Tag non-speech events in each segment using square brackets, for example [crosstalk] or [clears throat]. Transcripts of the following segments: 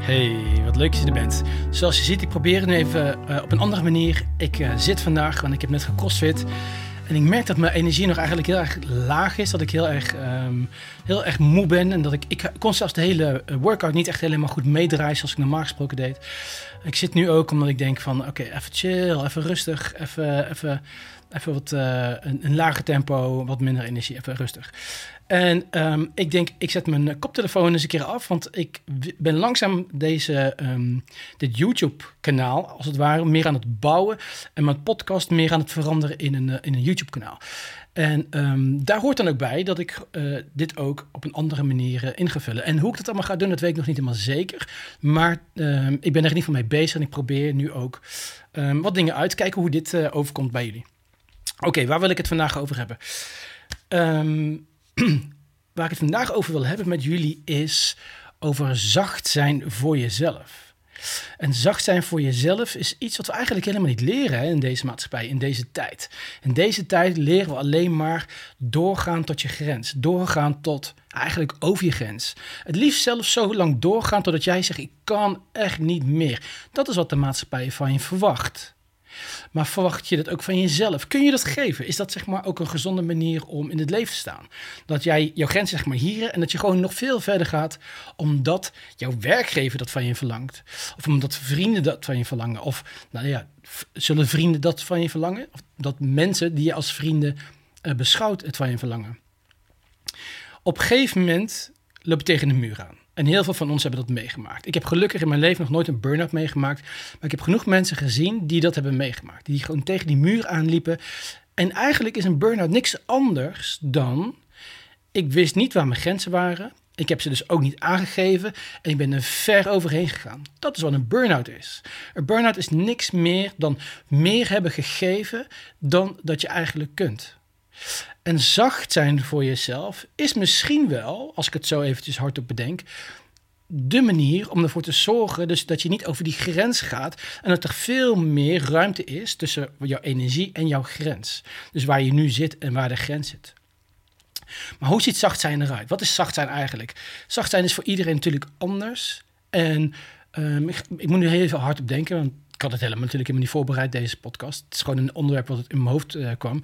Hey, wat leuk dat je er bent. Zoals je ziet, ik probeer het even uh, op een andere manier. Ik uh, zit vandaag, want ik heb net gecrossfit. En ik merk dat mijn energie nog eigenlijk heel erg laag is. Dat ik heel erg, um, heel erg moe ben. En dat ik, ik kon zelfs de hele eh, workout niet echt helemaal goed meedraaien zoals ik normaal gesproken deed. Ik zit nu ook omdat ik denk van, oké, even chill, even rustig, even, even, even wat, een, een lager tempo, wat minder energie, even rustig. En um, ik denk, ik zet mijn koptelefoon eens een keer af, want ik ben langzaam deze, um, dit YouTube-kanaal, als het ware, meer aan het bouwen en mijn podcast meer aan het veranderen in een, in een YouTube-kanaal. En um, daar hoort dan ook bij dat ik uh, dit ook op een andere manier uh, in ga vullen. En hoe ik dat allemaal ga doen, dat weet ik nog niet helemaal zeker. Maar um, ik ben er niet van mee bezig en ik probeer nu ook um, wat dingen uit te kijken hoe dit overkomt bij jullie. Oké, waar wil ik het vandaag over hebben? [clears throat] waar ik het vandaag over wil hebben met jullie is over zacht zijn voor jezelf. En zacht zijn voor jezelf is iets wat we eigenlijk helemaal niet leren in deze maatschappij, in deze tijd. In deze tijd leren we alleen maar doorgaan tot je grens. Doorgaan tot eigenlijk over je grens. Het liefst zelfs zo lang doorgaan totdat jij zegt: Ik kan echt niet meer. Dat is wat de maatschappij van je verwacht. Maar verwacht je dat ook van jezelf? Kun je dat geven? Is dat zeg maar ook een gezonde manier om in het leven te staan? Dat jij jouw grens zeg maar hier en dat je gewoon nog veel verder gaat omdat jouw werkgever dat van je verlangt. Of omdat vrienden dat van je verlangen. Of nou ja, zullen vrienden dat van je verlangen? Of dat mensen die je als vrienden uh, beschouwt het van je verlangen. Op een gegeven moment loop je tegen de muur aan. En heel veel van ons hebben dat meegemaakt. Ik heb gelukkig in mijn leven nog nooit een burn-out meegemaakt. Maar ik heb genoeg mensen gezien die dat hebben meegemaakt. Die gewoon tegen die muur aanliepen. En eigenlijk is een burn-out niks anders dan... Ik wist niet waar mijn grenzen waren. Ik heb ze dus ook niet aangegeven. En ik ben er ver overheen gegaan. Dat is wat een burn-out is. Een burn-out is niks meer dan meer hebben gegeven dan dat je eigenlijk kunt. En zacht zijn voor jezelf is misschien wel, als ik het zo eventjes hardop bedenk, de manier om ervoor te zorgen dus dat je niet over die grens gaat en dat er veel meer ruimte is tussen jouw energie en jouw grens. Dus waar je nu zit en waar de grens zit. Maar hoe ziet zacht zijn eruit? Wat is zacht zijn eigenlijk? Zacht zijn is voor iedereen natuurlijk anders. En ik, ik, moet nu heel even hard op denken, want ik had het helemaal natuurlijk helemaal niet voorbereid, deze podcast. Het is gewoon een onderwerp wat in mijn hoofd uh, kwam.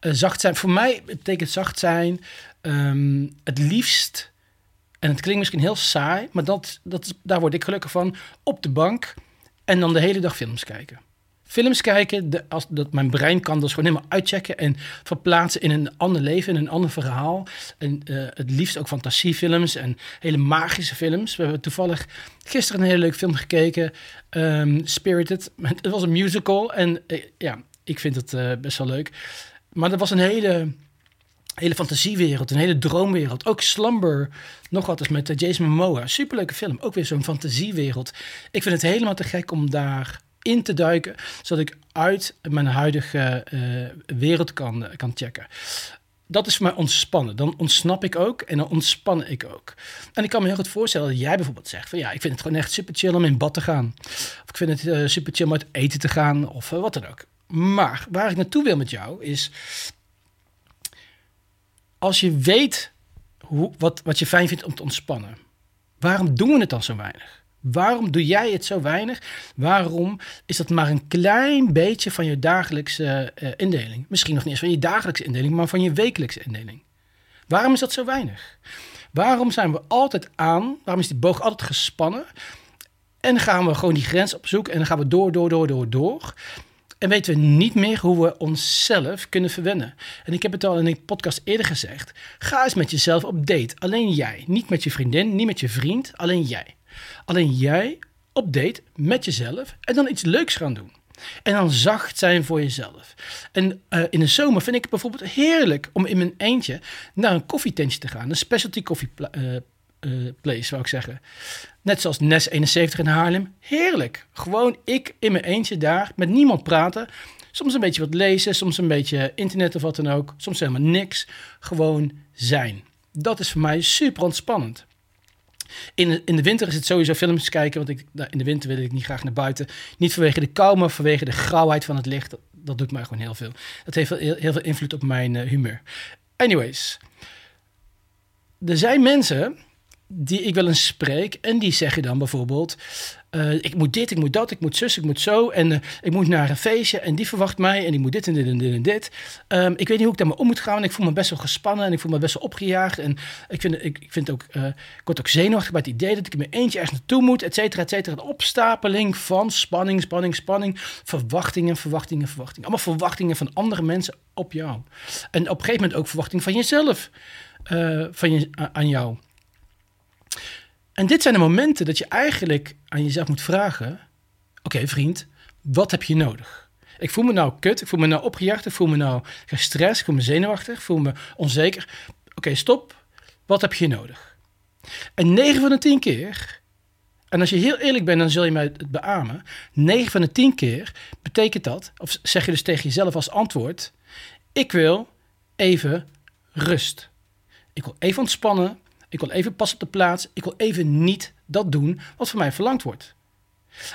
Uh, zacht zijn, voor mij betekent zacht zijn um, het liefst, en het klinkt misschien heel saai, maar dat, dat, daar word ik gelukkig van, op de bank en dan de hele dag films kijken films kijken, dat mijn brein kan dus gewoon helemaal uitchecken en verplaatsen in een ander leven, in een ander verhaal. En uh, het liefst ook fantasiefilms en hele magische films. We hebben toevallig gisteren een hele leuke film gekeken, um, Spirited. [laughs] Het was een musical en uh, ja, ik vind het uh, best wel leuk. Maar dat was een hele, hele fantasiewereld, een hele droomwereld. Ook Slumber, nog wat eens met Jason Momoa. Superleuke film, ook weer zo'n fantasiewereld. Ik vind het helemaal te gek om daar in te duiken, zodat ik uit mijn huidige uh, wereld kan, kan checken. Dat is voor mij ontspannen. Dan ontsnap ik ook en dan ontspan ik ook. En ik kan me heel goed voorstellen dat jij bijvoorbeeld zegt van ja, ik vind het gewoon echt super chill om in bad te gaan. Of ik vind het uh, super chill om uit eten te gaan of wat dan ook. Maar waar ik naartoe wil met jou is, als je weet hoe, wat, wat je fijn vindt om te ontspannen, waarom doen we het dan zo weinig? Waarom doe jij het zo weinig? Waarom is dat maar een klein beetje van je dagelijkse uh, indeling? Misschien nog niet eens van je dagelijkse indeling, maar van je wekelijkse indeling. Waarom is dat zo weinig? Waarom zijn we altijd aan? Waarom is die boog altijd gespannen? En gaan we gewoon die grens opzoeken en dan gaan we door, door, door, door, door. En weten we niet meer hoe we onszelf kunnen verwennen. En ik heb het al in een podcast eerder gezegd. Ga eens met jezelf op date. Alleen jij. Niet met je vriendin, niet met je vriend. Alleen jij. Alleen jij op date met jezelf en dan iets leuks gaan doen. En dan zacht zijn voor jezelf. En uh, in de zomer vind ik het bijvoorbeeld heerlijk om in mijn eentje naar een koffietentje te gaan. Een specialty coffee uh, uh, place, zou ik zeggen. Net zoals Nes 71 in Haarlem. Heerlijk. Gewoon ik in mijn eentje daar, met niemand praten. Soms een beetje wat lezen, soms een beetje internet of wat dan ook. Soms helemaal niks. Gewoon zijn. Dat is voor mij super ontspannend. In in de winter is het sowieso films kijken, want ik, nou, in de winter wil ik niet graag naar buiten. Niet vanwege de kou, maar vanwege de grauwheid van het licht. Dat, doet mij gewoon heel veel. Dat heeft heel, heel veel invloed op mijn uh, humeur. Anyways, er zijn mensen die ik wel eens spreek. En die zeggen dan bijvoorbeeld: eh, Ik moet dit, ik moet dat, ik moet zus, ik moet zo. En eh, ik moet naar een feestje en die verwacht mij. En die moet dit en dit en dit en dit. Ehm, ik weet niet hoe ik daarmee om moet gaan. Ik voel me best wel gespannen en ik voel me best wel opgejaagd. En ik vind, ik, ik vind ook, uh, ik word ook zenuwachtig bij het idee dat ik mijn eentje ergens naartoe moet, et cetera, et cetera. Een opstapeling van spanning, spanning, spanning. Verwachtingen, verwachtingen, verwachtingen. Allemaal verwachtingen van andere mensen op jou. En op een gegeven moment ook verwachting van jezelf. van je, aan jou. En dit zijn de momenten dat je eigenlijk aan jezelf moet vragen: Oké, vriend, wat heb je nodig? Ik voel me nou kut, ik voel me nou opgejaagd, ik voel me nou gestrest, ik voel me zenuwachtig, ik voel me onzeker. Oké, stop. Wat heb je nodig? En 9 van de 10 keer, en als je heel eerlijk bent, dan zul je mij het beamen. 9 van de 10 keer betekent dat, of zeg je dus tegen jezelf als antwoord: Ik wil even rust. Ik wil even ontspannen. Ik wil even pas op de plaats. Ik wil even niet dat doen wat van mij verlangd wordt.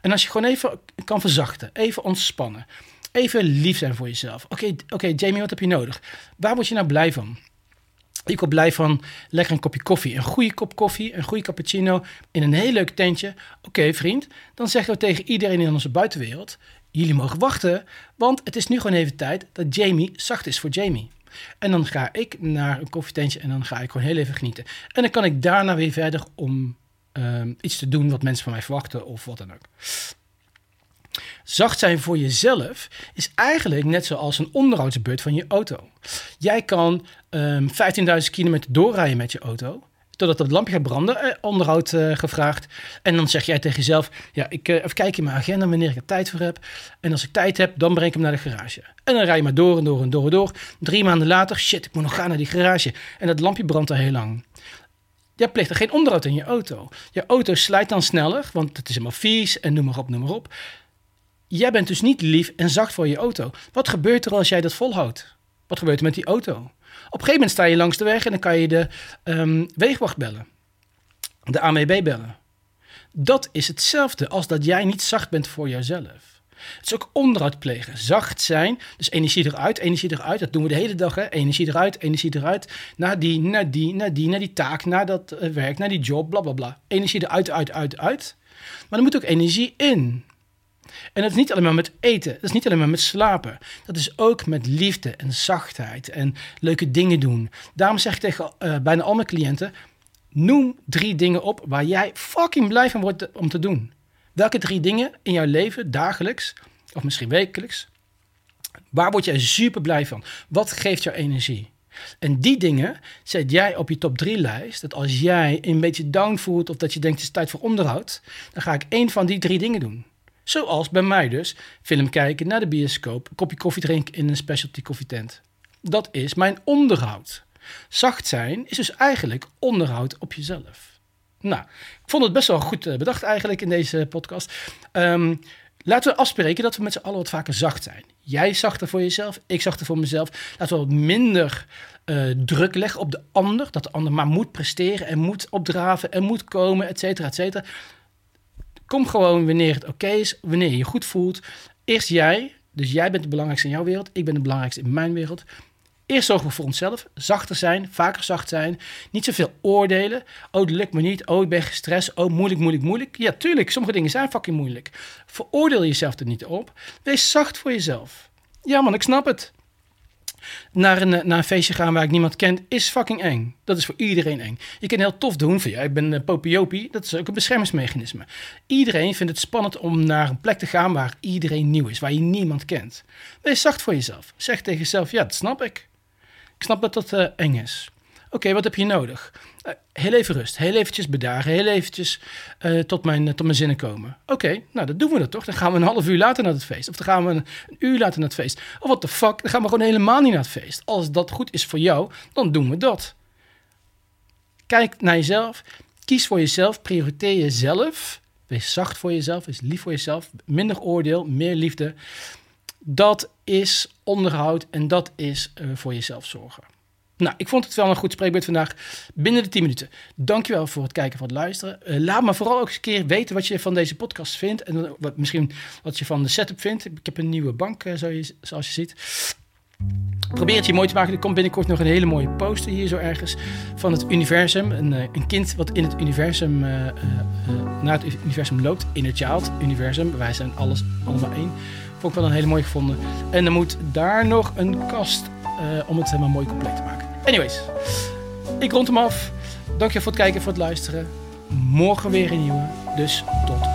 En als je gewoon even kan verzachten, even ontspannen, even lief zijn voor jezelf. Oké, oké, Jamie, wat heb je nodig? Waar word je nou blij van? Ik word blij van lekker een kopje koffie. Een goede kop koffie, een goede cappuccino in een heel leuk tentje. Oké, vriend, dan zeggen we tegen iedereen in onze buitenwereld: jullie mogen wachten, want het is nu gewoon even tijd dat Jamie zacht is voor Jamie. En dan ga ik naar een koffietentje en dan ga ik gewoon heel even genieten. En dan kan ik daarna weer verder om ehm, iets te doen wat mensen van mij verwachten of wat dan ook. Zacht zijn voor jezelf is eigenlijk net zoals een onderhoudsbeurt van je auto. Jij kan um, ehm, 15.000 kilometer doorrijden met je auto totdat het lampje gaat branden, eh, onderhoud uh, gevraagd. En dan zeg jij tegen jezelf, ja, ik uh, even kijken in mijn agenda wanneer ik er tijd voor heb. En als ik tijd heb, dan breng ik hem naar de garage. En dan rij je maar door en door en door en door. Drie maanden later, shit, ik moet nog gaan naar die garage. En dat lampje brandt al heel lang. Je pleegt er geen onderhoud in je auto. Je auto slijt dan sneller, want het is helemaal vies en noem maar op, noem maar op. Jij bent dus niet lief en zacht voor je auto. Wat gebeurt er als jij dat volhoudt? Wat gebeurt er met die auto? Op een gegeven moment sta je langs de weg en dan kan je de um, weegwacht bellen. De AMB bellen. Dat is hetzelfde als dat jij niet zacht bent voor jezelf. Het is ook onderhoud plegen. Zacht zijn. Dus energie eruit, energie eruit. Dat doen we de hele dag. Hè? Energie eruit, energie eruit. Naar die, naar die, naar die, naar die taak, naar dat uh, werk, naar die job, bla bla bla. Energie eruit, uit, uit, uit. Maar er moet ook energie in. En dat is niet alleen maar met eten, dat is niet alleen maar met slapen. Dat is ook met liefde en zachtheid en leuke dingen doen. Daarom zeg ik tegen uh, bijna al mijn cliënten: noem drie dingen op waar jij fucking blij van wordt om te doen. Welke drie dingen in jouw leven, dagelijks of misschien wekelijks, waar word jij super blij van? Wat geeft jou energie? En die dingen zet jij op je top 3 lijst. Dat als jij een beetje down voelt of dat je denkt het is tijd voor onderhoud, dan ga ik één van die drie dingen doen. Zoals bij mij dus, film kijken, naar de bioscoop, een kopje koffie drinken in een specialty koffietent. Dat is mijn onderhoud. Zacht zijn is dus eigenlijk onderhoud op jezelf. Nou, ik vond het best wel goed eh, bedacht eigenlijk in deze podcast. Um, laten we afspreken dat we met z'n allen wat vaker zacht zijn. Jij zachter voor jezelf, ik zachter voor mezelf. Laten we wat minder uh, druk leggen op de ander. Dat de ander maar moet presteren en moet opdraven en moet komen, et cetera, et cetera. Kom gewoon wanneer het oké is, wanneer je je goed voelt. Eerst jij, dus jij bent het belangrijkste in jouw wereld, ik ben het belangrijkste in mijn wereld. Eerst zorgen we voor onszelf, zachter zijn, vaker zacht zijn, niet zoveel oordelen. Oh, dat lukt me niet, oh, ik ben gestrest, oh, moeilijk, moeilijk, moeilijk. Ja, tuurlijk, sommige dingen zijn fucking moeilijk. Veroordeel jezelf er niet op. Wees zacht voor jezelf. Ja man, ik snap het naar een, naar een feestje gaan waar ik niemand kent, is fucking eng. Dat is voor iedereen eng. Je kan heel tof doen van ja, ik ben een popiopie. Dat is ook een beschermingsmechanisme. Iedereen vindt het spannend om naar een plek te gaan waar iedereen nieuw is, waar je niemand kent. Wees zacht voor jezelf. Zeg tegen jezelf, ja, dat snap ik. Ik snap dat dat uh, eng is. Oké, wat heb je nodig? Uh, heel even rust, heel eventjes bedagen, heel eventjes uh, tot, mijn, tot mijn zinnen komen. Oké, nou dat doen we dat toch? Dan gaan we een half uur later naar het feest. Of dan gaan we een, uur later naar het feest. Of wat de fuck, dan gaan we gewoon helemaal niet naar het feest. Als dat goed is voor jou, dan doen we dat. Kijk naar jezelf, kies voor jezelf, prioriteer jezelf. Wees zacht voor jezelf, wees lief voor jezelf. Minder oordeel, meer liefde. Dat is onderhoud en dat is voor jezelf zorgen. Nou, ik vond het wel een goed spreekbeurt vandaag. Binnen de 10 minuten. Dankjewel voor het kijken, voor het luisteren. Uh, laat me vooral ook eens een keer weten wat je van deze podcast vindt. En wat, misschien wat je van de setup vindt. Ik heb een nieuwe bank, uh, zoals je ziet. Probeer het je mooi te maken. Er komt binnenkort nog een hele mooie poster hier zo ergens van het universum. Een, eh, een kind wat in het universum, uh, naar het universum loopt. Inner child, universum. Wij zijn alles allemaal één. Vond ik wel een hele mooie gevonden. En er moet daar nog een kast om het helemaal mooi compleet te maken. Anyways, ik rond hem af. Dankjewel voor het kijken en voor het luisteren. Morgen weer een nieuwe. Dus tot